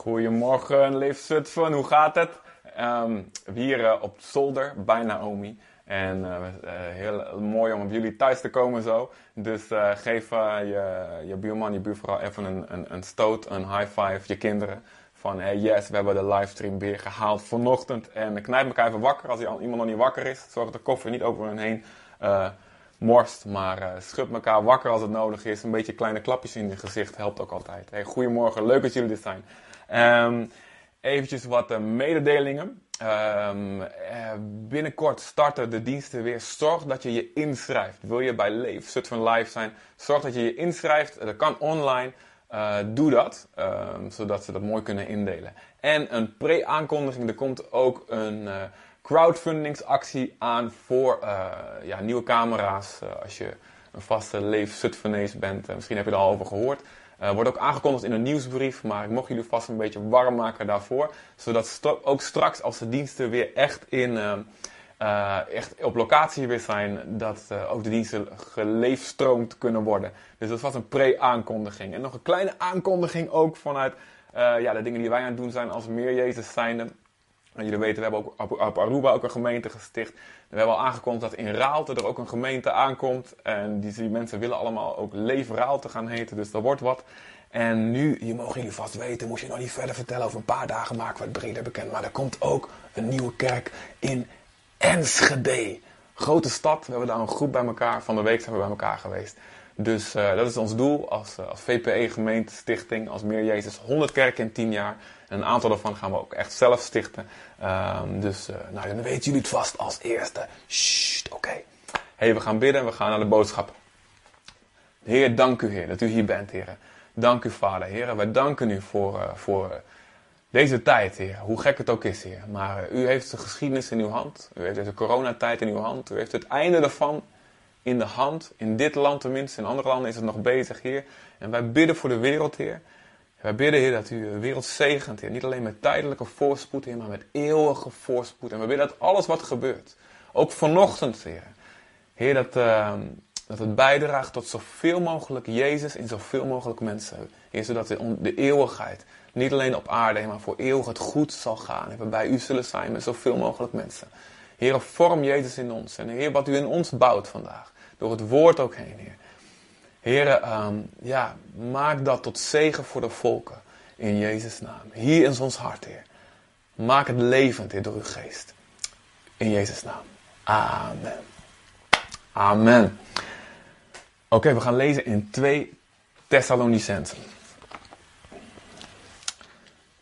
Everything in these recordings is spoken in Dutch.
Goedemorgen, Leef Zutphen. Hoe gaat het? Ehm, hier uh, op zolder bij Naomi. En uh, heel mooi om op jullie thuis te komen zo. Dus geef je, je buurman, je buurvrouw even een, een, een, stoot, een high five, je kinderen. Van hey yes, we hebben de livestream weer gehaald vanochtend. En knijp elkaar even wakker als iemand nog niet wakker is. Zorg dat de koffie niet over hen heen morst. Maar schud elkaar wakker als het nodig is. Een beetje kleine klapjes in je gezicht helpt ook altijd. Hey, goedemorgen, leuk dat jullie er zijn. Um, eventjes wat uh, mededelingen. Um, uh, binnenkort starten de diensten weer. Zorg dat je je inschrijft. Wil je bij Leef, van Live zijn? Zorg dat je je inschrijft. Dat kan online. Uh, doe dat, um, zodat ze dat mooi kunnen indelen. En een pre-aankondiging. Er komt ook een crowdfundingsactie aan voor ja, nieuwe camera's. als je een vaste Leef Zutphenees bent. misschien heb je er al over gehoord. Uh, wordt ook aangekondigd in een nieuwsbrief, maar ik mocht jullie vast een beetje warm maken daarvoor. Zodat ook straks als de diensten weer echt, in, uh, uh, echt op locatie weer zijn, dat ook de diensten geleefstroomd kunnen worden. Dus dat was een pre-aankondiging. En nog een kleine aankondiging ook vanuit ja, de dingen die wij aan het doen zijn als meer Jezus zijnde. Jullie weten, we hebben ook op Aruba ook een gemeente gesticht. We hebben al aangekondigd dat in Raalte er ook een gemeente aankomt. En die, mensen willen allemaal ook Leef Raalte gaan heten. Dus dat wordt wat. En nu, hier mogen jullie vast weten, moest je nog niet verder vertellen. Over een paar dagen maken we het breder bekend. Maar er komt ook een nieuwe kerk in Enschede. Grote stad. We hebben daar een groep bij elkaar. Van de week zijn we bij elkaar geweest. Dus uh, dat is ons doel als, uh, als VPE gemeente stichting, als Meer Jezus. 100 kerken in 10 jaar. En een aantal daarvan gaan we ook echt zelf stichten. Um, dus uh, nou, dan weten jullie het vast als eerste. Sst, oké. Hey, we gaan bidden en we gaan naar de boodschap. Heer, dank u Heer dat u hier bent, Heer. Dank u Vader, Heer. Wij danken u voor, voor deze tijd, Heer. Hoe gek het ook is, Heer. Maar u heeft de geschiedenis in uw hand. U heeft deze coronatijd in uw hand. U heeft het einde daarvan in de hand. In dit land tenminste. In andere landen is het nog bezig, Heer. En wij bidden voor de wereld, Heer. Wij bidden, Heer, dat u de wereld zegent, Heer. Niet alleen met tijdelijke voorspoed, Heer, maar met eeuwige voorspoed. En we bidden dat alles wat gebeurt, ook vanochtend, Heer. Heer, dat, uh, dat het bijdraagt tot zoveel mogelijk Jezus in zoveel mogelijk mensen. Heer, zodat de, de eeuwigheid, niet alleen op aarde, maar voor eeuwig het goed zal gaan. En we bij u zullen zijn met zoveel mogelijk mensen. Heer, vorm Jezus in ons. En Heer, wat u in ons bouwt vandaag. Door het woord ook heen, Heer. Heer, um, ja, maak dat tot zegen voor de volken. In Jezus' naam. Hier is ons hart, Heer. Maak het levend, Heer, door uw geest. In Jezus' naam. Amen. Amen. Oké, we gaan lezen in 2 Thessalonicensen.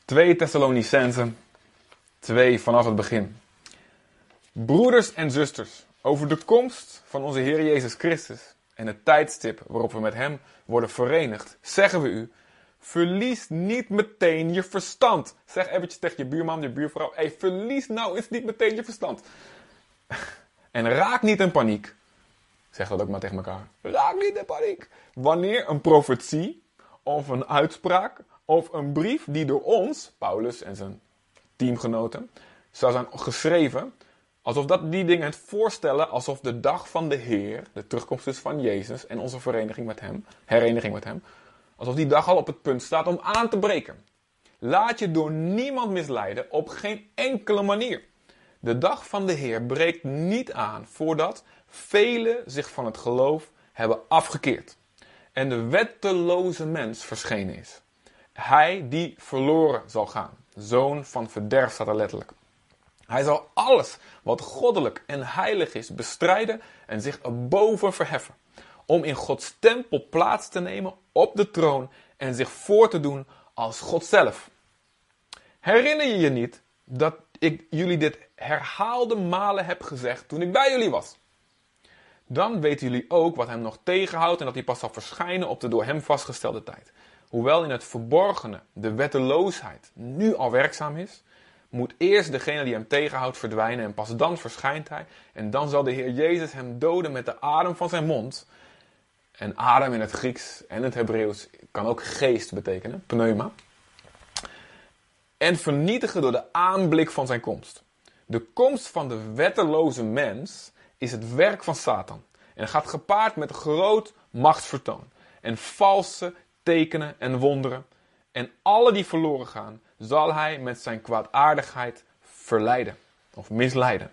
2 Thessalonicensen. 2 vanaf het begin. Broeders en zusters, over de komst van onze Heer Jezus Christus en het tijdstip waarop we met Hem worden verenigd, zeggen we u: verlies niet meteen je verstand. Zeg eventjes tegen je buurman, je buurvrouw: hey, verlies nou eens niet meteen je verstand. En raak niet in paniek. Zeg dat ook maar tegen elkaar. Raak niet in paniek. Wanneer een profetie of een uitspraak of een brief die door ons, Paulus en zijn teamgenoten, zou zijn geschreven, Alsof dat die dingen het voorstellen alsof de dag van de Heer, de terugkomst dus van Jezus en onze vereniging met Hem, hereniging met Hem, alsof die dag al op het punt staat om aan te breken. Laat je door niemand misleiden op geen enkele manier. De dag van de Heer breekt niet aan voordat velen zich van het geloof hebben afgekeerd en de wetteloze mens verschenen is. Hij die verloren zal gaan. Zoon van verderf staat er letterlijk. Hij zal alles wat goddelijk en heilig is bestrijden en zich erboven verheffen. Om in Gods tempel plaats te nemen op de troon en zich voor te doen als God zelf. Herinner je je niet dat ik jullie dit herhaalde malen heb gezegd toen ik bij jullie was? Dan weten jullie ook wat hem nog tegenhoudt en dat hij pas zal verschijnen op de door hem vastgestelde tijd. Hoewel in het verborgene de wetteloosheid nu al werkzaam is, moet eerst degene die hem tegenhoudt verdwijnen en pas dan verschijnt hij. En dan zal de Heer Jezus hem doden met de adem van zijn mond. En adem in het Grieks en het Hebreeuws kan ook geest betekenen, pneuma. En vernietigen door de aanblik van zijn komst. De komst van de wetteloze mens is het werk van Satan. En gaat gepaard met groot machtsvertoon. En valse tekenen en wonderen. En alle die verloren gaan, zal hij met zijn kwaadaardigheid verleiden of misleiden.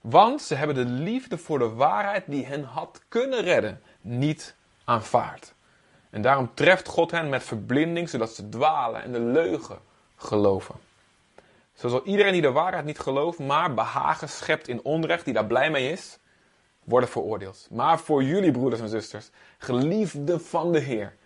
Want ze hebben de liefde voor de waarheid die hen had kunnen redden niet aanvaard. En daarom treft God hen met verblinding, zodat ze dwalen en de leugen geloven. Zo zal iedereen die de waarheid niet gelooft, maar behagen schept in onrecht, die daar blij mee is, worden veroordeeld. Maar voor jullie broeders en zusters, geliefden van de Heer,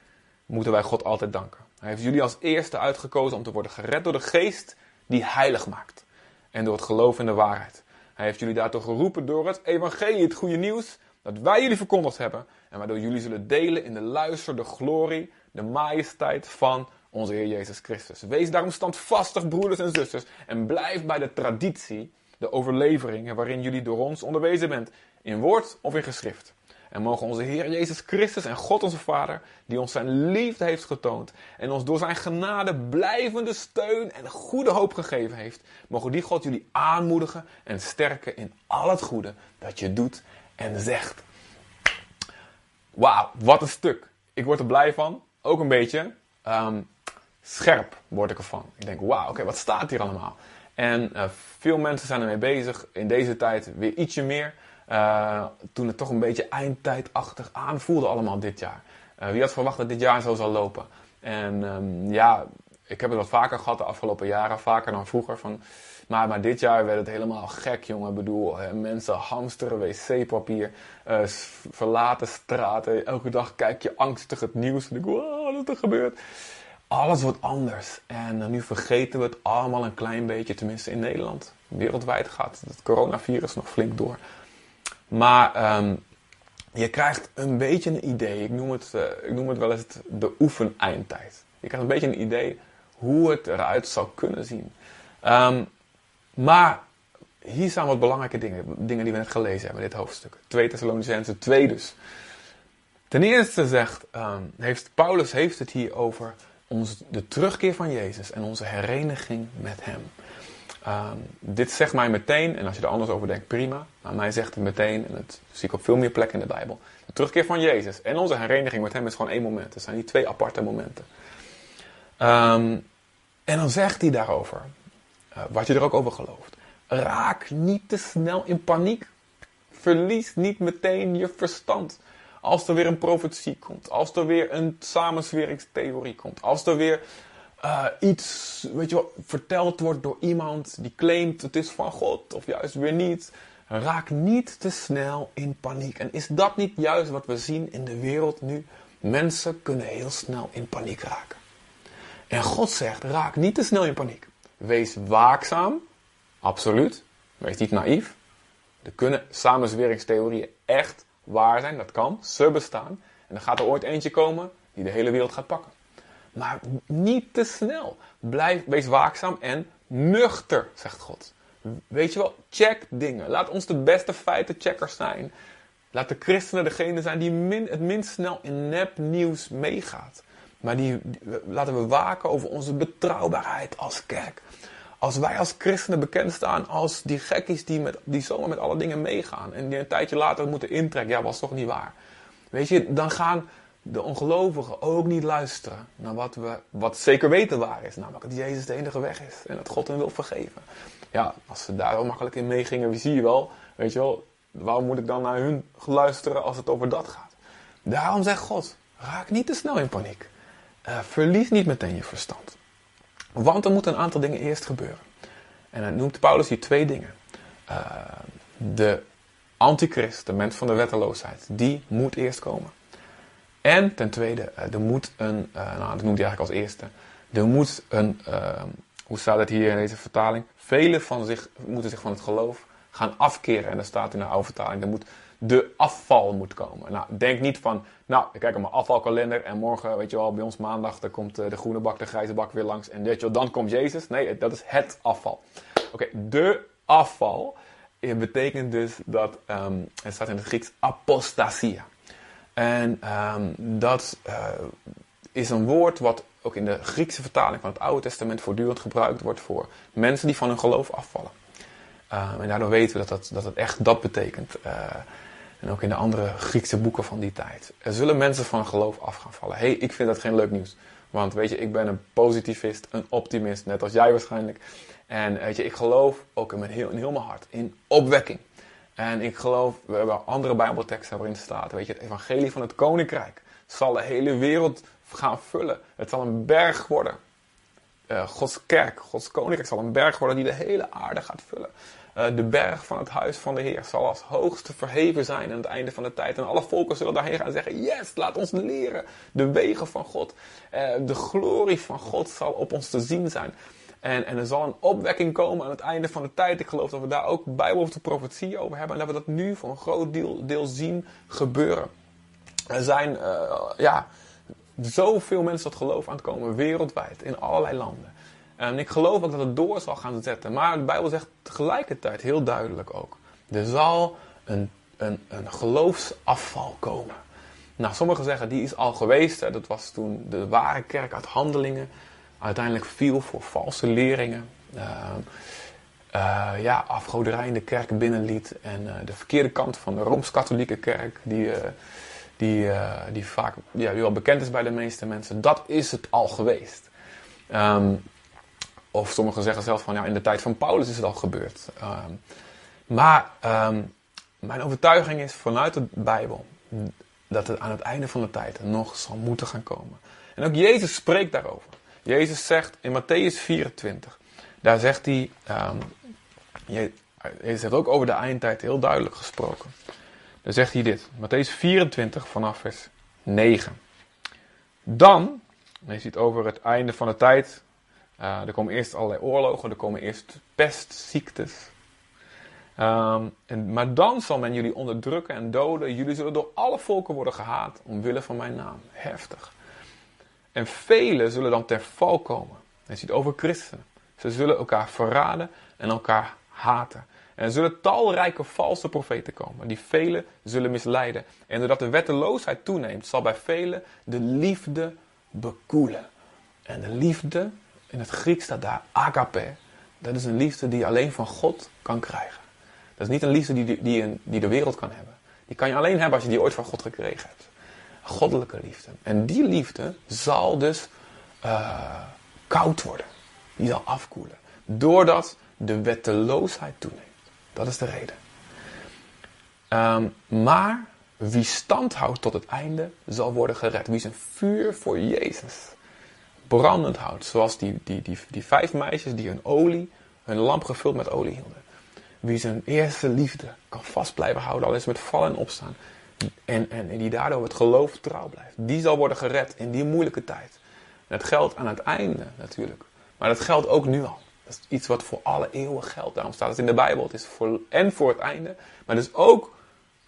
moeten wij God altijd danken. Hij heeft jullie als eerste uitgekozen om te worden gered door de geest die heilig maakt. En door het geloof in de waarheid. Hij heeft jullie daartoe geroepen door het evangelie, het goede nieuws, dat wij jullie verkondigd hebben. En waardoor jullie zullen delen in de luister, de glorie, de majesteit van onze Heer Jezus Christus. Wees daarom standvastig, broeders en zusters, en blijf bij de traditie, de overlevering waarin jullie door ons onderwezen bent, in woord of in geschrift. En mogen onze Heer Jezus Christus en God onze Vader, die ons zijn liefde heeft getoond en ons door zijn genade blijvende steun en goede hoop gegeven heeft, mogen die God jullie aanmoedigen en sterken in al het goede dat je doet en zegt. Wauw, wat een stuk. Ik word er blij van. Ook een beetje ehm, scherp word ik ervan. Ik denk, wauw, oké, wat staat hier allemaal? En uh, veel mensen zijn ermee bezig. In deze tijd weer ietsje meer. Uh, toen het toch een beetje eindtijdachtig aanvoelde allemaal dit jaar. Uh, wie had verwacht dat dit jaar zo zou lopen? En um, ja, ik heb het wat vaker gehad de afgelopen jaren. Vaker dan vroeger. Van, maar, maar dit jaar werd het helemaal gek, jongen. Ik bedoel, hè, mensen hamsteren wc-papier, uh, verlaten straten. Elke dag kijk je angstig het nieuws. En denk, wat is er gebeurd? Alles wordt anders. En nu vergeten we het allemaal een klein beetje, tenminste in Nederland. Wereldwijd gaat het coronavirus nog flink door. Maar um, je krijgt een beetje een idee. Ik noem het, uh, ik noem het wel eens de oefeneindtijd. Je krijgt een beetje een idee hoe het eruit zou kunnen zien. Um, maar hier staan wat belangrijke dingen, dingen die we net gelezen hebben in dit hoofdstuk. 2 Thessalonicense 2 dus. Ten eerste zegt, um, heeft, Paulus heeft het hier over ons, de terugkeer van Jezus en onze hereniging met Hem. Dit zegt mij meteen, en als je er anders over denkt, prima. Mij zegt het meteen, en dat zie ik op veel meer plekken in de Bijbel. De terugkeer van Jezus en onze hereniging met Hem is gewoon één moment. Het zijn niet twee aparte momenten. Um, en dan zegt hij daarover, uh, wat je er ook over gelooft. Raak niet te snel in paniek. Verlies niet meteen je verstand. Als er weer een profetie komt, als er weer een samensweringstheorie komt, als er weer uh, iets, weet je verteld wordt door iemand die claimt het is van God of juist weer niet. Raak niet te snel in paniek. En is dat niet juist wat we zien in de wereld nu? Mensen kunnen heel snel in paniek raken. En God zegt: raak niet te snel in paniek. Wees waakzaam, absoluut. Wees niet naïef. Er kunnen samenzweringstheorieën echt waar zijn, dat kan, ze bestaan. En dan gaat er ooit eentje komen die de hele wereld gaat pakken. Maar niet te snel. Blijf, wees waakzaam en nuchter, zegt God. Weet je wel, check dingen. Laat ons de beste feitencheckers zijn. Laat de christenen degene zijn die min, het minst snel in nepnieuws meegaat. Maar die, die, laten we waken over onze betrouwbaarheid als kerk. Als wij als christenen bekend staan als die gekkies die, met, die zomaar met alle dingen meegaan. En die een tijdje later moeten intrekken. Ja, was toch niet waar. Weet je, dan gaan de ongelovigen ook niet luisteren naar wat we wat zeker weten waar is. Namelijk dat Jezus de enige weg is. En dat God hen wil vergeven. Ja, als ze daar wel makkelijk in meegingen, wie zie je wel. Weet je wel, waarom moet ik dan naar hun luisteren als het over dat gaat? Daarom zegt God, raak niet te snel in paniek. Uh, verlies niet meteen je verstand. Want er moeten een aantal dingen eerst gebeuren. En dan noemt Paulus hier twee dingen. Uh, de antichrist, de mens van de wetteloosheid, die moet eerst komen. En ten tweede, uh, er moet een, nou dat noemt hij eigenlijk als eerste, er moet een, hoe staat het hier in deze vertaling? Velen van zich, moeten zich van het geloof gaan afkeren. En dat staat in de oude vertaling, er moet de afval moet komen. Nou, denk niet van, nou, ik kijk op mijn afvalkalender en morgen, weet je wel, bij ons maandag, dan komt de groene bak, de grijze bak weer langs en weet je dan komt Jezus. Nee, dat is het afval. Oké, de afval betekent dus dat, um, het staat in het Grieks apostasia. En um, dat uh, is een woord wat ook in de Griekse vertaling van het Oude Testament voortdurend gebruikt wordt voor mensen die van hun geloof afvallen. Um, en daardoor weten we dat, dat, dat het echt dat betekent. Uh, en ook in de andere Griekse boeken van die tijd. Er zullen mensen van geloof af gaan vallen. hey, ik vind dat geen leuk nieuws. Want weet je, ik ben een positivist, een optimist, net als jij waarschijnlijk. En weet je, ik geloof ook in, mijn heel, in heel mijn hart in opwekking. En ik geloof, we hebben andere bijbelteksten waarin staat, weet je, het evangelie van het koninkrijk zal de hele wereld gaan vullen. Het zal een berg worden. Uh, Gods kerk, Gods koninkrijk zal een berg worden die de hele aarde gaat vullen. Uh, de berg van het huis van de Heer zal als hoogste verheven zijn aan het einde van de tijd. En alle volken zullen daarheen gaan en zeggen: Yes, laat ons leren de wegen van God. Uh, de glorie van God zal op ons te zien zijn. En, en er zal een opwekking komen aan het einde van de tijd. Ik geloof dat we daar ook bijbelse profetie over hebben. En dat we dat nu voor een groot deel, deel zien gebeuren. Er zijn ja, zoveel mensen dat geloof aan het komen, wereldwijd, in allerlei landen. En ik geloof ook dat het door zal gaan zetten. Maar de Bijbel zegt tegelijkertijd heel duidelijk ook: er zal een, een, een geloofsafval komen. Nou, sommigen zeggen die is al geweest. Hè. Dat was toen de ware kerk uit handelingen uiteindelijk viel voor valse leringen. Uh, uh, ja, afgoderij in de kerk binnenliet. En uh, de verkeerde kant van de Rooms-Katholieke kerk, die, die, die vaak ja, die wel bekend is bij de meeste mensen, dat is het al geweest. Um, of sommigen zeggen zelfs van ja, in de tijd van Paulus is het al gebeurd. Um, maar um, mijn overtuiging is vanuit de Bijbel dat het aan het einde van de tijd nog zal moeten gaan komen. En ook Jezus spreekt daarover. Jezus zegt in Matthäus 24, daar zegt hij, Jezus heeft ook over de eindtijd heel duidelijk gesproken. Daar zegt hij dit, Matthäus 24 vanaf vers 9. Dan, je ziet over het einde van de tijd, uh, er komen eerst allerlei oorlogen, er komen eerst pestziektes. Um, en, maar dan zal men jullie onderdrukken en doden. Jullie zullen door alle volken worden gehaat omwille van mijn naam. Heftig. En velen zullen dan ter val komen. Je ziet over christenen. Ze zullen elkaar verraden en elkaar haten. En er zullen talrijke valse profeten komen, die velen zullen misleiden. En doordat de wetteloosheid toeneemt, zal bij velen de liefde bekoelen. En de liefde, in het Grieks staat daar agape. Dat is een liefde die je alleen van God kan krijgen. Dat is niet een liefde die, die, die de wereld kan hebben. Die kan je alleen hebben als je die ooit van God gekregen hebt goddelijke liefde. En die liefde zal dus uh, koud worden. Die zal afkoelen. Doordat de wetteloosheid toeneemt. Dat is de reden. Um, maar wie stand houdt tot het einde, zal worden gered. Wie zijn vuur voor Jezus brandend houdt. Zoals die, die, die, die vijf meisjes die hun olie, hun lamp gevuld met olie hielden. Wie zijn eerste liefde kan vast blijven houden, al is met vallen en opstaan. En, en, die daardoor het geloof trouw blijft. Die zal worden gered in die moeilijke tijd. En dat geldt aan het einde natuurlijk. Maar dat geldt ook nu al. Dat is iets wat voor alle eeuwen geldt. Daarom staat het in de Bijbel. Het is voor, en voor het einde. Maar dus ook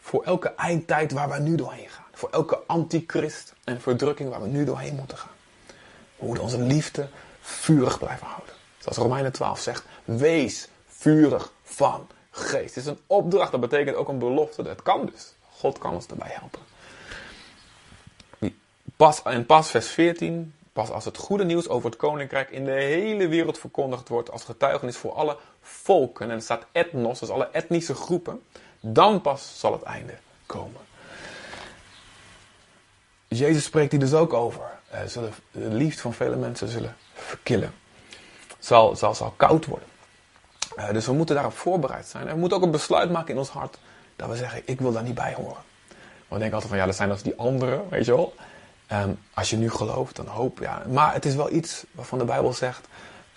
voor elke eindtijd waar we nu doorheen gaan. Voor elke antichrist en verdrukking waar we nu doorheen moeten gaan. We moeten onze liefde vurig blijven houden. Zoals Romeinen 12 zegt. Wees vurig van geest. Het is een opdracht. Dat betekent ook een belofte. Het kan dus. God kan ons daarbij helpen. Pas, en pas vers 14, pas als het goede nieuws over het koninkrijk in de hele wereld verkondigd wordt als getuigenis voor alle volken, en er staat etnos, dus alle etnische groepen, dan pas zal het einde komen. Jezus spreekt hier dus ook over. Zullen, de liefde van vele mensen zullen verkillen. Zal, zal, zal koud worden. Uh, dus we moeten daarop voorbereid zijn. En we moeten ook een besluit maken in ons hart dat we zeggen, ik wil daar niet bij horen. Maar we denken altijd van, ja, dat zijn als die anderen, weet je wel. Um, als je nu gelooft, dan hoop, ja. Maar het is wel iets waarvan de Bijbel zegt,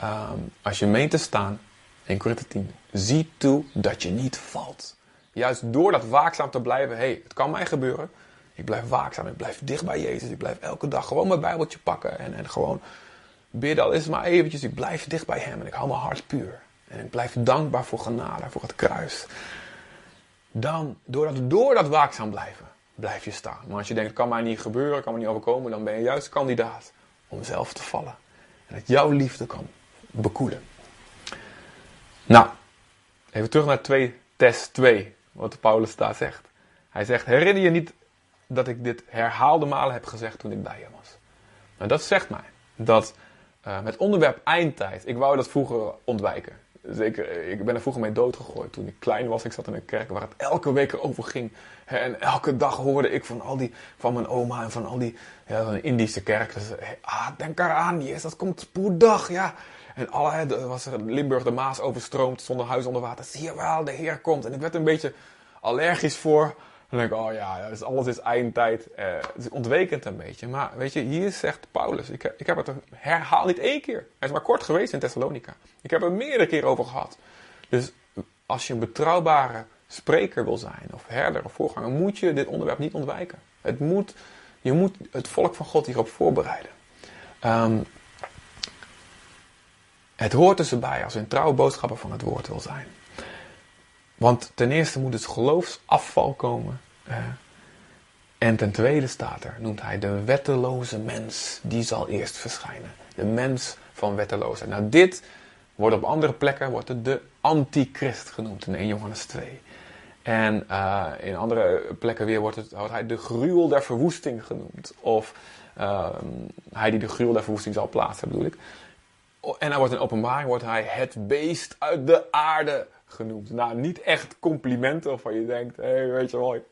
um, als je meent te staan, in Korinthe 10, zie toe dat je niet valt. Juist door dat waakzaam te blijven, hey, het kan mij gebeuren. Ik blijf waakzaam, ik blijf dicht bij Jezus. Ik blijf elke dag gewoon mijn Bijbeltje pakken en, en gewoon bidden, al is het maar eventjes. Ik blijf dicht bij Hem en ik hou mijn hart puur. En ik blijf dankbaar voor genade, voor het kruis dan door dat, door dat waakzaam blijven, blijf je staan. Maar als je denkt, het kan mij niet gebeuren, kan me niet overkomen, dan ben je juist kandidaat om zelf te vallen. En dat jouw liefde kan bekoelen. Nou, even terug naar 2 test 2, wat Paulus daar zegt. Hij zegt, herinner je niet dat ik dit herhaalde malen heb gezegd toen ik bij je was? Nou, dat zegt mij dat uh, met onderwerp eindtijd, ik wou dat vroeger ontwijken. Zeker, ik ben er vroeger mee doodgegooid. Toen ik klein was, ik zat in een kerk waar het elke week over ging. En elke dag hoorde ik van al die, van mijn oma en van al die, ja, een Indische kerk. Dus, ah, denk eraan, Jezus, dat komt spoedig, ja. En alle, was er Limburg de Maas overstroomd, zonder huis onder water. Zie je wel, de Heer komt. En ik werd een beetje allergisch voor. Dan denk ik, oh ja, dus alles is eindtijd. Het is ontwekend een beetje. Maar weet je, hier zegt Paulus, ik, ik heb het herhaald niet één keer. Hij is maar kort geweest in Thessalonica. Ik heb er meerdere keer over gehad. Dus als je een betrouwbare spreker wil zijn, of herder of voorganger, moet je dit onderwerp niet ontwijken. Het moet, je moet het volk van God hierop voorbereiden. Um, het hoort dus erbij als je een trouwe boodschapper van het woord wil zijn. Want ten eerste moet het geloofsafval komen. Eh, en ten tweede staat er, noemt hij de wetteloze mens, die zal eerst verschijnen. De mens van wetteloosheid. Nou, dit wordt op andere plekken wordt het de antichrist genoemd in 1 Johannes 2. En uh, in andere plekken weer wordt, het, hij de gruwel der verwoesting genoemd. Of uh, hij die de gruwel der verwoesting zal plaatsen, bedoel ik. En dan wordt in openbaring wordt hij het beest uit de aarde genoemd. Nou, niet echt complimenten of waar je denkt, hé, hey, weet je wel,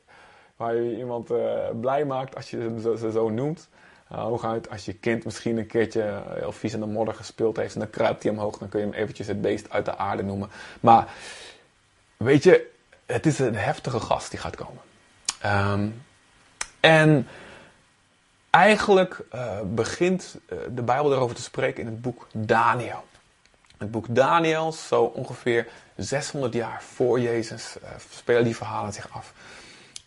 waar je iemand uh, blij maakt als je ze zo, zo noemt. Uh, hooguit als je kind misschien een keertje heel vies in de modder gespeeld heeft en dan kruipt hij omhoog, dan kun je hem eventjes het beest uit de aarde noemen. Maar weet je, het is een heftige gast die gaat komen. Um, en eigenlijk begint de Bijbel daarover te spreken in het boek Daniel. Het boek Daniel, zo ongeveer 600 jaar voor Jezus, spelen die verhalen zich af.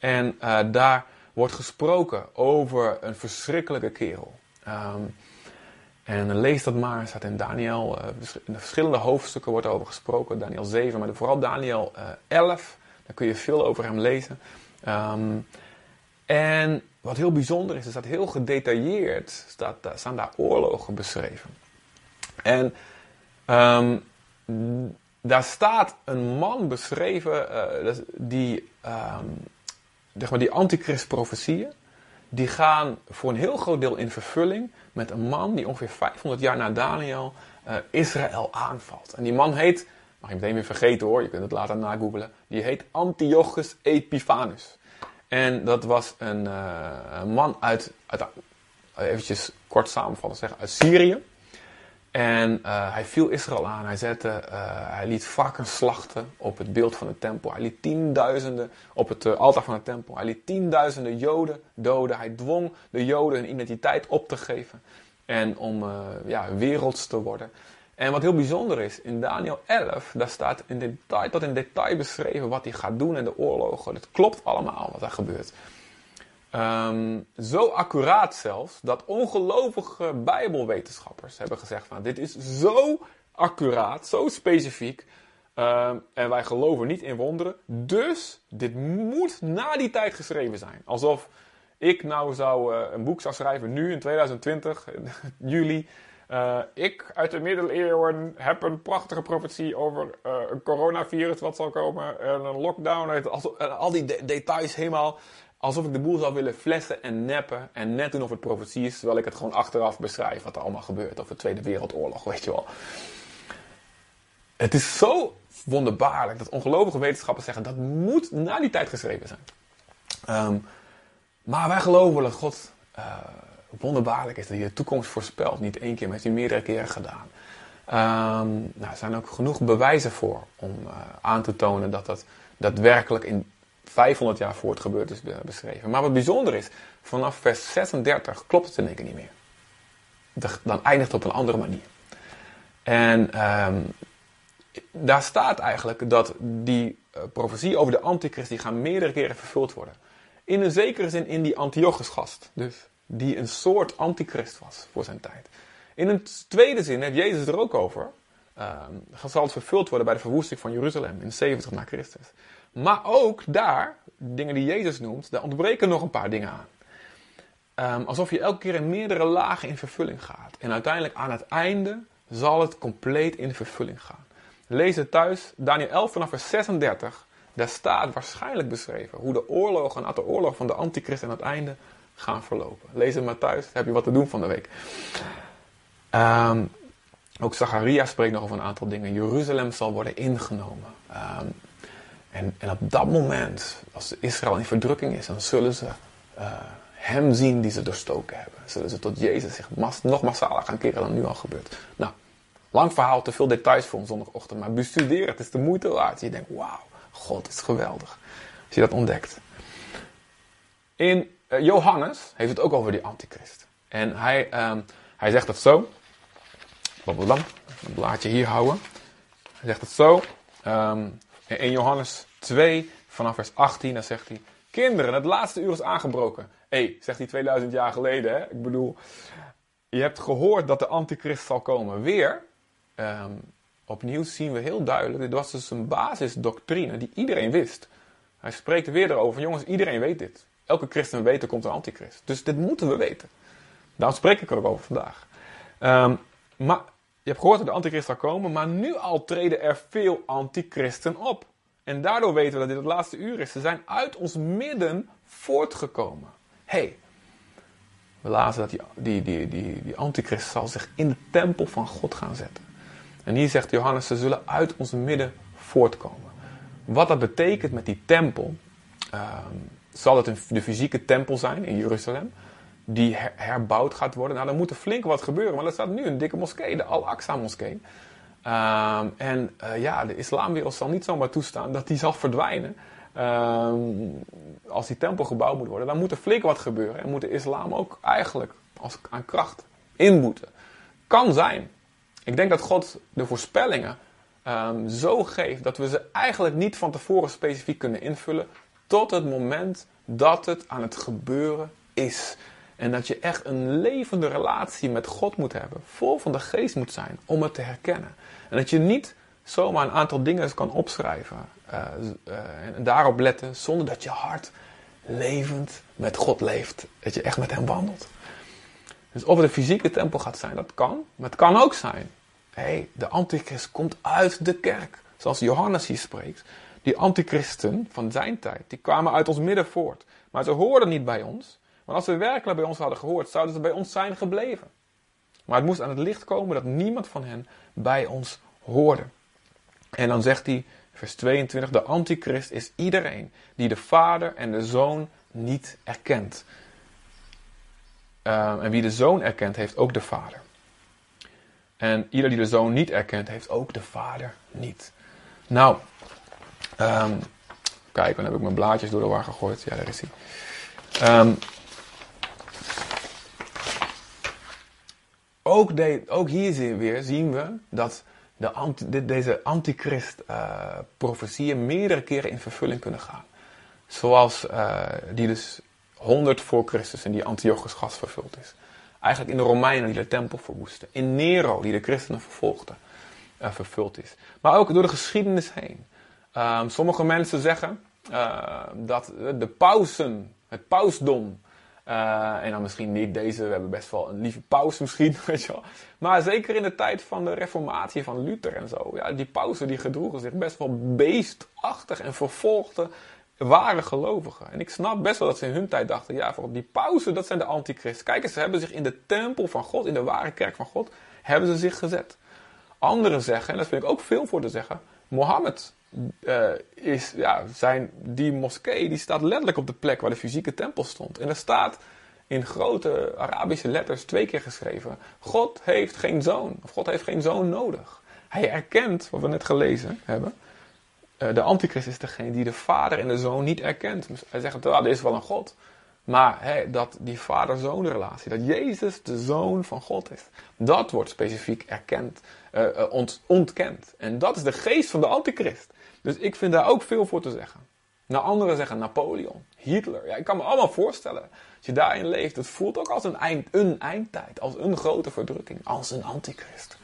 En daar wordt gesproken over een verschrikkelijke kerel. Um, en lees dat maar, staat in Daniel, in de verschillende hoofdstukken wordt over gesproken. Daniel 7, maar vooral Daniel 11, daar kun je veel over hem lezen. Um, en wat heel bijzonder is, is dat heel gedetailleerd staat, staan daar oorlogen beschreven. En um, daar staat een man beschreven uh, die, zeg maar die antichrist-profetieën, die gaan voor een heel groot deel in vervulling met een man die ongeveer 500 jaar na Daniel uh, Israël aanvalt. En die man heet, mag je meteen weer vergeten hoor, je kunt het later nagoogelen, die heet Antiochus Epiphanus. En dat was een, een man uit, uit, eventjes kort samenvatten zeggen, uit Syrië. En uh, hij viel Israël aan. Hij, zette, uh, hij liet varkens slachten op het beeld van de tempel. Hij liet tienduizenden op het uh, altaar van de tempel. Hij liet tienduizenden Joden doden. Hij dwong de Joden hun identiteit op te geven. En om ja, werelds te worden. En wat heel bijzonder is, in Daniel 11, daar staat in detail, tot in detail beschreven wat hij gaat doen in de oorlogen. Het klopt allemaal wat er gebeurt. Um, zo accuraat zelfs, dat ongelovige bijbelwetenschappers hebben gezegd van dit is zo accuraat, zo specifiek. Um, en wij geloven niet in wonderen. Dus dit moet na die tijd geschreven zijn. Alsof ik nou zou uh, een boek zou schrijven nu in 2020, juli. Uh, ik uit de middeleeuwen heb een prachtige profetie over uh, een coronavirus wat zal komen en een lockdown. Al, al die de details helemaal alsof ik de boel zou willen flessen en neppen en net doen of het profetie is, terwijl ik het gewoon achteraf beschrijf wat er allemaal gebeurt. Of de Tweede Wereldoorlog, weet je wel. Het is zo wonderbaarlijk dat ongelovige wetenschappers zeggen dat moet na die tijd geschreven zijn. Um, maar wij geloven dat God uh, wonderbaarlijk is dat hij de toekomst voorspelt. Niet één keer, maar heeft hij meerdere keren gedaan. Um, nou, er zijn ook genoeg bewijzen voor om uh, aan te tonen dat dat daadwerkelijk in 500 jaar voor het gebeurd is beschreven. Maar wat bijzonder is, vanaf vers 36 klopt het in één keer niet meer. Dan eindigt het op een andere manier. En um, daar staat eigenlijk dat die uh, profetie over de antichrist, die gaan meerdere keren vervuld worden. In een zekere zin in die Antiochus gast. Dus die een soort antichrist was voor zijn tijd. In een tweede zin heeft Jezus er ook over. Uh, zal het vervuld worden bij de verwoesting van Jeruzalem in 70 na Christus. Maar ook daar, dingen die Jezus noemt, daar ontbreken nog een paar dingen aan. Um, alsof je elke keer in meerdere lagen in vervulling gaat. En uiteindelijk aan het einde zal het compleet in vervulling gaan. Lees het thuis, Daniel 11 vanaf vers 36. Daar staat waarschijnlijk beschreven hoe de oorlogen, na de oorlog van de antichrist aan het einde gaan verlopen. Lees het maar thuis, heb je wat te doen van de week. Um, ook Zacharia spreekt nog over een aantal dingen. Jeruzalem zal worden ingenomen. Ehm, en, en, op dat moment, als Israël in verdrukking is, dan zullen ze uh, hem zien die ze doorstoken hebben. Zullen ze tot Jezus zich nog massaler gaan keren dan nu al gebeurt. Nou, lang verhaal, te veel details voor een zondagochtend. Maar bestudeer het, is de moeite waard. Je denkt, wauw, God is geweldig. Als je dat ontdekt. In uh, Johannes heeft het ook over die antichrist. En hij, um, hij zegt het zo. Blablabla. Een blaadje hier houden. Hij zegt het zo. Um, in Johannes 2, vanaf vers 18, dan zegt hij: Kinderen, het laatste uur is aangebroken. Hé, hey, zegt hij 2000 jaar geleden, hè? Ik bedoel, je hebt gehoord dat de antichrist zal komen. Weer, um, opnieuw zien we heel duidelijk, dit was dus een basisdoctrine die iedereen wist. Hij spreekt er weer erover, jongens, iedereen weet dit. Elke christen weet er komt een antichrist. Dus dit moeten we weten. Daarom spreek ik er ook over vandaag. Um, maar je hebt gehoord dat de antichrist zal komen, maar nu al treden er veel antichristen op. En daardoor weten we dat dit het laatste uur is. Ze zijn uit ons midden voortgekomen. hey, we lazen dat die, die, die, die, die antichrist zal zich in de tempel van God gaan zetten. En hier zegt Johannes, ze zullen uit ons midden voortkomen. Wat dat betekent met die tempel, um, zal het de fysieke tempel zijn in Jeruzalem die herbouwd gaat worden. Nou, dan moet er flink wat gebeuren. Maar er staat nu een dikke moskee, de Al-Aqsa moskee. Um, en uh, ja, de islamwereld zal niet zomaar toestaan dat die zal verdwijnen. Um, als die tempel gebouwd moet worden, dan moet er flink wat gebeuren. En moet de islam ook eigenlijk als, aan kracht in moeten. Kan zijn. Ik denk dat God de voorspellingen um, zo geeft dat we ze eigenlijk niet van tevoren specifiek kunnen invullen. Tot het moment dat het aan het gebeuren is. En dat je echt een levende relatie met God moet hebben. Vol van de geest moet zijn om het te herkennen. En dat je niet zomaar een aantal dingen kan opschrijven. Uh, uh, en daarop letten zonder dat je hart levend met God leeft. Dat je echt met hem wandelt. Dus of het een fysieke tempel gaat zijn, dat kan. Maar het kan ook zijn. Hey, de antichrist komt uit de kerk. Zoals Johannes hier spreekt. Die antichristen van zijn tijd, die kwamen uit ons midden voort. Maar ze hoorden niet bij ons. Want als ze werkelijk bij ons hadden gehoord, zouden ze bij ons zijn gebleven. Maar het moest aan het licht komen dat niemand van hen bij ons hoorde. En dan zegt hij, vers 22, de antichrist is iedereen die de vader en de zoon niet erkent. Uh, en wie de zoon erkent, heeft ook de vader. En ieder die de zoon niet erkent, heeft ook de vader niet. Nou, um, kijk, dan heb ik mijn blaadjes door de war gegooid. Ja, daar is hij. Um, ook, de, ook hier zien, weer zien we dat de deze antichrist-profetieën uh, meerdere keren in vervulling kunnen gaan. Zoals uh, die dus 100 voor Christus in die Antiochus gas vervuld is. Eigenlijk in de Romeinen die de tempel verwoesten. In Nero die de christenen vervolgde. Uh, vervuld is. Maar ook door de geschiedenis heen. Um, sommige mensen zeggen dat de pausen, het pausdom, uh, en dan misschien niet deze, we hebben best wel een lieve pauze misschien, weet je wel. Maar zeker in de tijd van de reformatie van Luther en zo. Ja, die pauzen die gedroegen zich best wel beestachtig en vervolgden ware gelovigen. En ik snap best wel dat ze in hun tijd dachten, ja, voor die pauzen, dat zijn de antichristen. Kijk eens, ze hebben zich in de tempel van God, in de ware kerk van God, hebben ze zich gezet. Anderen zeggen, en dat vind ik ook veel voor te zeggen, Mohammed uh, is, ja, zijn, die moskee die staat letterlijk op de plek waar de fysieke tempel stond. En er staat in grote Arabische letters twee keer geschreven: God heeft geen zoon, of God heeft geen zoon nodig. Hij erkent, wat we net gelezen hebben, uh, de antichrist is degene die de vader en de zoon niet erkent. Dus hij zegt, well, er is wel een God. Maar hè, dat die vader-zoon relatie, dat Jezus de zoon van God is, dat wordt specifiek erkend, uh, ont, ontkend. En dat is de geest van de antichrist. Dus ik vind daar ook veel voor te zeggen. Nou, anderen zeggen Napoleon, Hitler. Ja, ik kan me allemaal voorstellen. Als je daarin leeft, het voelt ook als een, eind, een eindtijd. Als een grote verdrukking. Als een antichrist.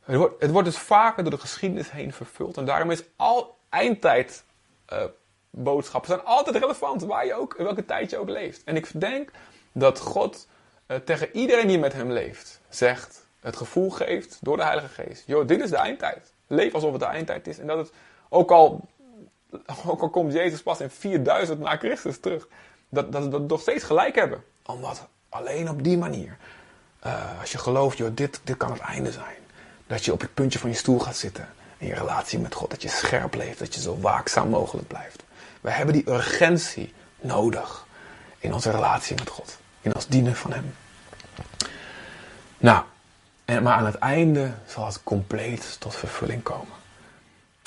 Het wordt, het wordt dus vaker door de geschiedenis heen vervuld. En daarom is al eindtijd uh, boodschappen zijn altijd relevant. Waar je ook, in welke tijd je ook leeft. En ik denk dat God uh, tegen iedereen die met hem leeft, zegt, het gevoel geeft door de Heilige Geest. Joh, dit is de eindtijd. Leef alsof het de eindtijd is. En dat het, ook al, ook al komt Jezus pas in 4000 na Christus terug, dat, dat we nog steeds gelijk hebben. Omdat alleen op die manier eh, als je gelooft, joh, dit, dit kan het einde zijn. Dat je op het puntje van je stoel gaat zitten in je relatie met God. Dat je scherp leeft, dat je zo waakzaam mogelijk blijft. We hebben die urgentie nodig in onze relatie met God. In ons dienen van Hem. Nou, en, maar aan het einde zal het compleet tot vervulling komen.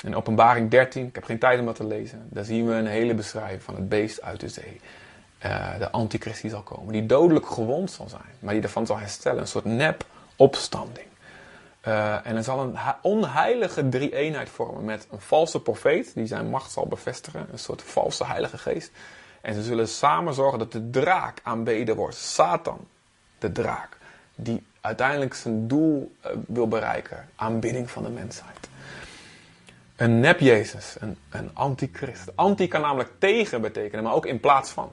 In openbaring 13, ik heb geen tijd om dat te lezen, daar zien we een hele beschrijving van het beest uit de zee. Uh, de antichrist die zal komen, die dodelijk gewond zal zijn, maar die ervan zal herstellen. Een soort nep-opstanding. Uh, en er zal een onheilige drie-eenheid vormen met een valse profeet, die zijn macht zal bevestigen, een soort valse heilige geest. En ze zullen samen zorgen dat de draak aanbeden wordt. Satan, de draak, die uiteindelijk zijn doel uh, wil bereiken: aanbidding van de mensheid. Een nep-Jezus, een, een antichrist. Anti kan namelijk tegen betekenen, maar ook in plaats van.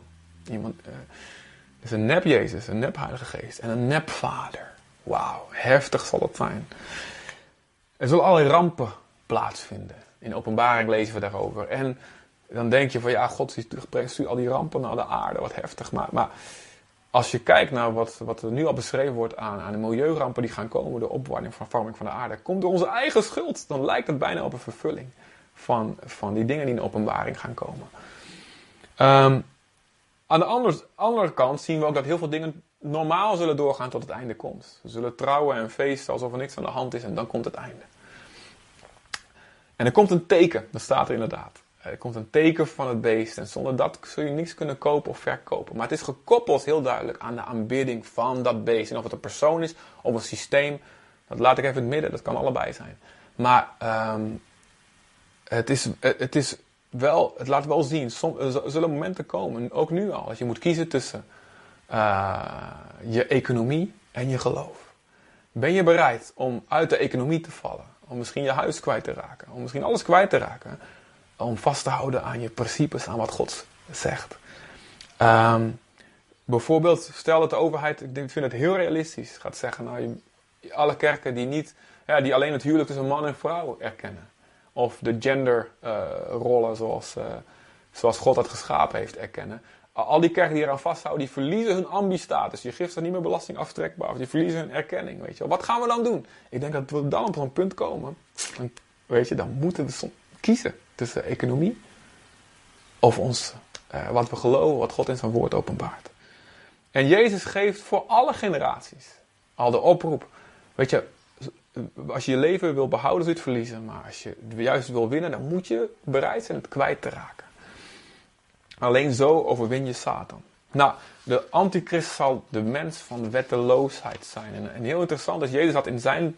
Iemand, uh, dus een nep-Jezus, een nep-Heilige Geest en een nep-Vader. Wauw, heftig zal het zijn. Er zullen allerlei rampen plaatsvinden. In openbaring lezen we daarover. En dan denk je van ja, God brengt al die rampen naar de aarde. Wat heftig. Maar, maar als je kijkt naar wat, wat er nu al beschreven wordt aan, aan de milieurampen die gaan komen, de opwarming van, van de aarde, komt door onze eigen schuld. Dan lijkt het bijna op een vervulling van, van die dingen die in de openbaring gaan komen. Um, aan de andere, andere kant zien we ook dat heel veel dingen normaal zullen doorgaan tot het einde komt. We zullen trouwen en feesten alsof er niks aan de hand is en dan komt het einde. En er komt een teken, dat staat er inderdaad. Er komt een teken van het beest en zonder dat zul je niks kunnen kopen of verkopen. Maar het is gekoppeld heel duidelijk aan de aanbidding van dat beest. En of het een persoon is of een systeem, dat laat ik even in het midden, dat kan allebei zijn. Maar um, het, is, het is wel, het laat wel zien, er zullen momenten komen, ook nu al, dat je moet kiezen tussen uh, je economie en je geloof. Ben je bereid om uit de economie te vallen? Om misschien je huis kwijt te raken? Om misschien alles kwijt te raken? Om vast te houden aan je principes, aan wat God zegt. Um, bijvoorbeeld, stel dat de overheid, ik vind het heel realistisch, gaat zeggen, nou, alle kerken die niet, ja, die alleen het huwelijk tussen man en vrouw erkennen. Of de genderrollen zoals, uh, zoals God dat geschapen heeft erkennen. Al die kerken die eraan vasthouden, die verliezen hun ambistatus. Je geeft er niet meer belasting aftrekbaar. Of die verliezen hun erkenning. Weet je. Wat gaan we dan doen? Ik denk dat we dan op zo'n punt komen. weet je, dan moeten we kiezen tussen economie of ons, uh, wat we geloven, wat God in zijn woord openbaart. En Jezus geeft voor alle generaties al de oproep. Weet je, als je je leven wil behouden, zul je het verliezen. Maar als je juist wil winnen, dan moet je bereid zijn het kwijt te raken. Alleen zo overwin je Satan. Nou, de antichrist zal de mens van wetteloosheid zijn. En, en heel interessant is, Jezus had in zijn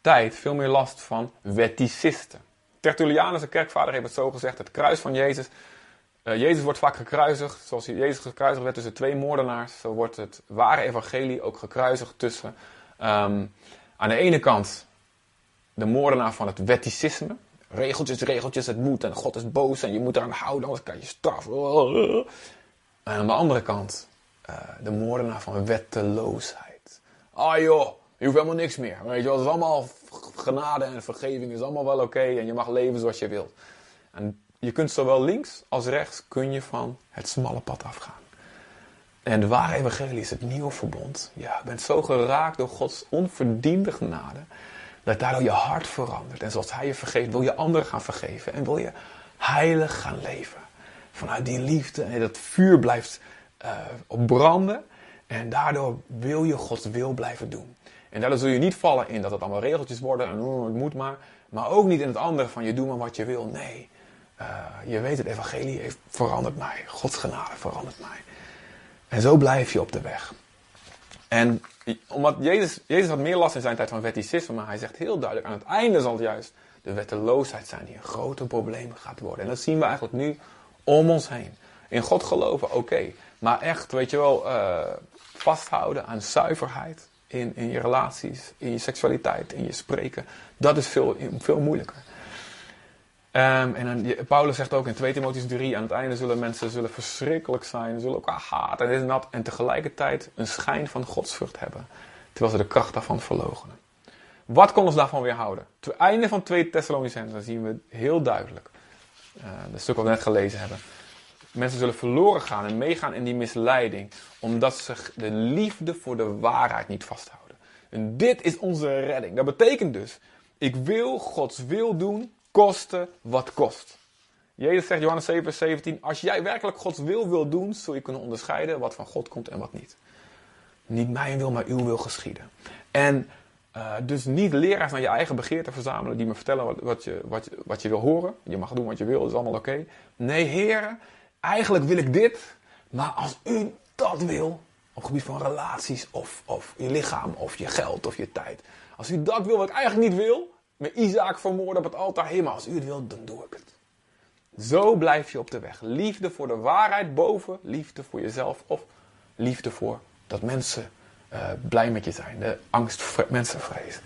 tijd veel meer last van wetticisten. Tertullianus, de kerkvader, heeft het zo gezegd. Het kruis van Jezus. Uh, Jezus wordt vaak gekruisigd. Zoals Jezus gekruisigd werd tussen twee moordenaars. Zo wordt het ware evangelie ook gekruisigd tussen... Um, aan de ene kant de moordenaar van het wetticisme regeltjes, regeltjes, het moet en God is boos en je moet eraan houden, anders kan je straffen. En aan de andere kant, uh, de moordenaar van wetteloosheid. Ah joh, je hoeft helemaal niks meer. Weet je het is allemaal genade en vergeving, is allemaal wel oké en je mag leven zoals je wilt. En je kunt zowel links als rechts kun je van het smalle pad afgaan. En de ware evangelie is het nieuwe verbond. Ja, je bent zo geraakt door Gods onverdiende genade dat daardoor je hart verandert. En zoals Hij je vergeeft, wil je anderen gaan vergeven. En wil je heilig gaan leven. Vanuit die liefde. En dat vuur blijft uh, opbranden. En daardoor wil je Gods wil blijven doen. En daardoor zul je niet vallen in dat het allemaal regeltjes worden. En het moet maar. Maar ook niet in het andere van je doet maar wat je wil. Nee. Uh, je weet het evangelie heeft veranderd mij. Gods genade verandert mij. En zo blijf je op de weg. En omdat Jezus, Jezus had meer last in zijn tijd van wetticisme, maar hij zegt heel duidelijk, aan het einde zal het juist de wetteloosheid zijn die een groter probleem gaat worden. En dat zien we eigenlijk nu om ons heen. In God geloven, oké. Maar echt, weet je wel, uh, vasthouden aan zuiverheid in, in je relaties, in je seksualiteit, in je spreken. Dat is veel, veel moeilijker. Um, en dan, Paulus zegt ook in 2 Timotheus 3, aan het einde zullen mensen zullen verschrikkelijk zijn, zullen elkaar haten en dit en dat. En tegelijkertijd een schijn van godsvrucht hebben, terwijl ze de kracht daarvan verloochenen. Wat kon ons daarvan weerhouden? Ten einde van 2 Thessalonicenzen zien we heel duidelijk, uh, het stuk wat we net gelezen hebben. Mensen zullen verloren gaan en meegaan in die misleiding, omdat ze de liefde voor de waarheid niet vasthouden. En dit is onze redding. Dat betekent dus, ik wil Gods wil doen, koste wat kost. Jezus zegt, Johannes 7, vers 17, als jij werkelijk Gods wil wil doen, zul je kunnen onderscheiden wat van God komt en wat niet. Niet mijn wil, maar uw wil geschieden. En uh, dus niet leraars naar je eigen begeerte verzamelen die me vertellen wat, wat, je, wat, wat je wil horen. Je mag doen wat je wil, dat is allemaal oké. Nee, heren, eigenlijk wil ik dit, maar als u dat wil, op het gebied van relaties of, of je lichaam of je geld of je tijd. Als u dat wil wat ik eigenlijk niet wil, met Isaac vermoorden op het altaar, hé, maar als u het wil, dan doe ik het. Zo blijf je op de weg. Liefde voor de waarheid boven liefde voor jezelf of liefde voor dat mensen uh, blij met je zijn. De angst, mensenvrees.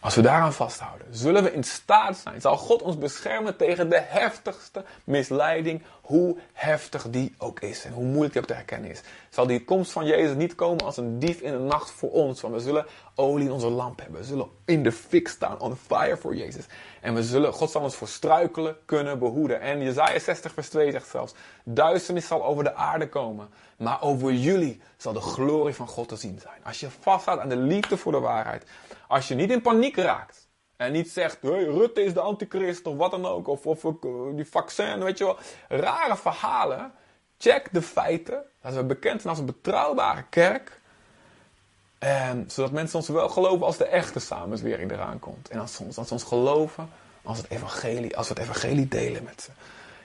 Als we daaraan vasthouden, zullen we in staat zijn, zal God ons beschermen tegen de heftigste misleiding, hoe heftig die ook is en hoe moeilijk die ook te herkennen is. Zal die komst van Jezus niet komen als een dief in de nacht voor ons, want we zullen olie in onze lamp hebben. We zullen in de fik staan, on fire voor Jezus. En we zullen, God zal ons voor struikelen kunnen behoeden. En Jezaja 60 vers 2 zegt zelfs, duisternis zal over de aarde komen, maar over jullie zal de glorie van God te zien zijn. Als je vasthoudt aan de liefde voor de waarheid, als je niet in paniek raakt. En niet zegt, hey, Rutte is de antichrist of wat dan ook. Of, of uh, die vaccin, weet je wel. Rare verhalen. Check de feiten. Dat we bekend zijn als een betrouwbare kerk. Zodat mensen ons wel geloven als de echte samenzwering eraan komt. En als, als ze ons geloven als, het evangelie, als we het evangelie delen met ze.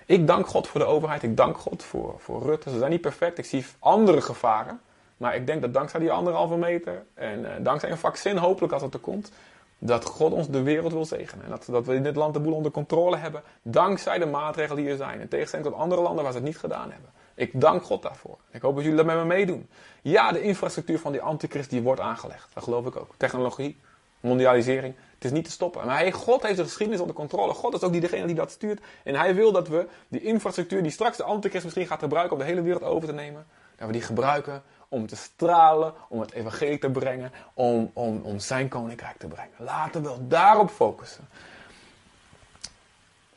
Ik dank God voor de overheid. Ik dank God voor, voor Rutte. Ze zijn niet perfect. Ik zie andere gevaren. Maar ik denk dat dankzij die anderhalve meter en uh, dankzij een vaccin, hopelijk als het er komt, dat God ons de wereld wil zegenen. En dat, dat we in dit land de boel onder controle hebben, dankzij de maatregelen die er zijn. In tegenstelling tot andere landen waar ze het niet gedaan hebben. Ik dank God daarvoor. Ik hoop dat jullie dat met me meedoen. Ja, de infrastructuur van die antichrist die wordt aangelegd. Dat geloof ik ook. Technologie, mondialisering. Het is niet te stoppen. Maar hij, God heeft de geschiedenis onder controle. God is ook die degene die dat stuurt. En hij wil dat we die infrastructuur die straks de antichrist misschien gaat gebruiken om de hele wereld over te nemen. Dat we die gebruiken om te stralen, om het evangelie te brengen, om, om, om zijn koninkrijk te brengen. Laten we daarop focussen.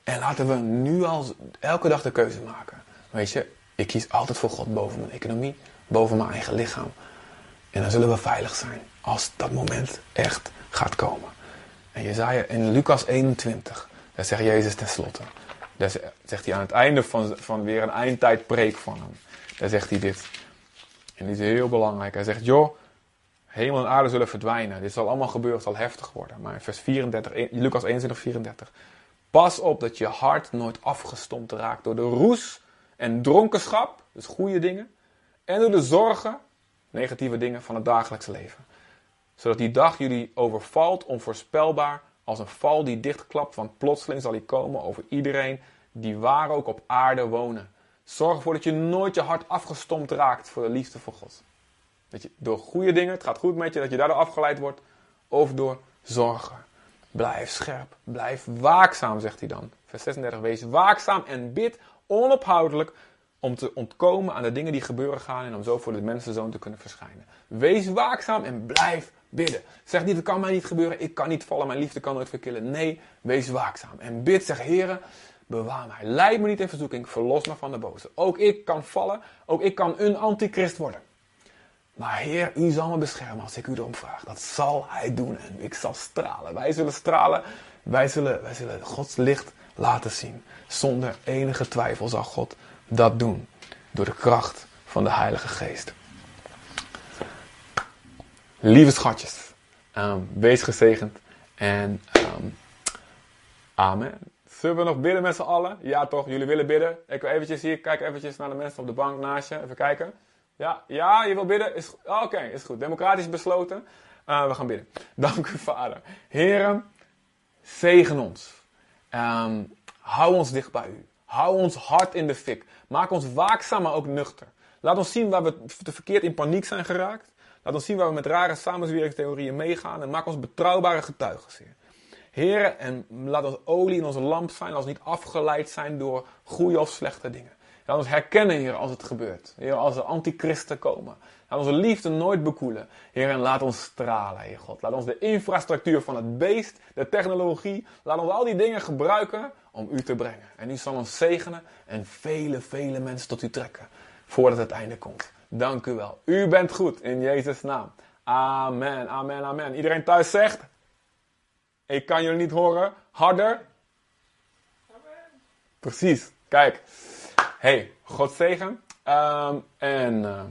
En laten we nu al elke dag de keuze maken. Weet je, ik kies altijd voor God boven mijn economie, boven mijn eigen lichaam. En dan zullen we veilig zijn als dat moment echt gaat komen. En Jezaja in Lucas 21, daar zegt Jezus tenslotte. Daar zegt hij aan het einde van, van weer een eindtijd preek van hem. Daar zegt hij dit. En die is heel belangrijk. Hij zegt, joh, hemel en aarde zullen verdwijnen. Dit zal allemaal gebeuren, het zal heftig worden. Maar in vers 34, Lucas 21, 34. Pas op dat je hart nooit afgestompt raakt door de roes en dronkenschap, dus goede dingen, en door de zorgen, negatieve dingen van het dagelijks leven. Zodat die dag jullie overvalt onvoorspelbaar als een val die dichtklapt, want plotseling zal hij komen over iedereen die waar ook op aarde wonen. Zorg ervoor dat je nooit je hart afgestompt raakt voor de liefde voor God. Dat je door goede dingen, het gaat goed met je, dat je daardoor afgeleid wordt. Of door zorgen. Blijf scherp, blijf waakzaam, zegt hij dan. Vers 36, wees waakzaam en bid onophoudelijk om te ontkomen aan de dingen die gebeuren gaan en om zo voor de mensenzoon te kunnen verschijnen. Wees waakzaam en blijf bidden. Zeg niet, het kan mij niet gebeuren, ik kan niet vallen, mijn liefde kan nooit verkillen. Nee, wees waakzaam en bid, zeg heren, bewaar mij. Leid me niet in verzoeking, verlos me van de boze. Ook ik kan vallen, ook ik kan een antichrist worden. Maar Heer, u zal me beschermen als ik u erom vraag. Dat zal Hij doen en ik zal stralen. Wij zullen stralen, wij zullen, wij zullen Gods licht laten zien. Zonder enige twijfel zal God dat doen. Door de kracht van de Heilige Geest. Lieve schatjes, um, wees gezegend en um, amen. Zullen we nog bidden met z'n allen? Ja toch, jullie willen bidden? Ik wil eventjes hier, kijk eventjes naar de mensen op de bank naast je. Even kijken. Ja, ja, je wil bidden? Is, Oké, is goed. Democratisch besloten. Uh, we gaan bidden. Dank u, Vader. Heren, zegen ons. Um, hou ons dicht bij u. Hou ons hart in de fik. Maak ons waakzaam, maar ook nuchter. Laat ons zien waar we te verkeerd in paniek zijn geraakt. Laat ons zien waar we met rare samenzweringstheorieën meegaan. En maak ons betrouwbare getuigen. Heren, en laat ons olie in onze lamp zijn, als niet afgeleid zijn door goede of slechte dingen. Laat ons herkennen, Heer, als het gebeurt. Heer, als er antichristen komen. Laat onze liefde nooit bekoelen. Heer, en laat ons stralen, Heer God. Laat ons de infrastructuur van het beest, de technologie, laat ons al die dingen gebruiken om U te brengen. En U zal ons zegenen en vele, vele mensen tot U trekken. Voordat het einde komt. Dank u wel. U bent goed in Jezus' naam. Amen, amen, amen. Iedereen thuis zegt. Ik kan jullie niet horen. Harder. Precies. Kijk. Hey, God zegen. Ehm, en uh,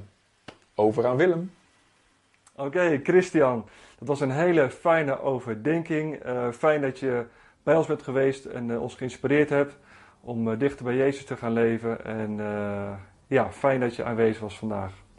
over aan Willem. Oké, Christian. Dat was een hele fijne overdenking. Uh, fijn dat je bij ons bent geweest en uh, ons geïnspireerd hebt om dichter bij Jezus te gaan leven. En ja, fijn dat je aanwezig was vandaag.